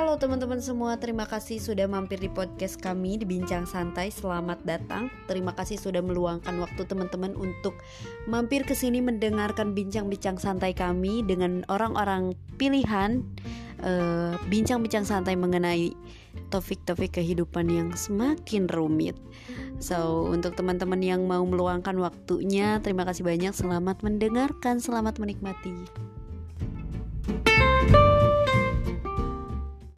Halo teman-teman semua, terima kasih sudah mampir di podcast kami di Bincang Santai. Selamat datang. Terima kasih sudah meluangkan waktu teman-teman untuk mampir ke sini mendengarkan bincang-bincang santai kami dengan orang-orang pilihan eh, bincang-bincang uh, santai mengenai topik-topik kehidupan yang semakin rumit. So, untuk teman-teman yang mau meluangkan waktunya, terima kasih banyak. Selamat mendengarkan, selamat menikmati.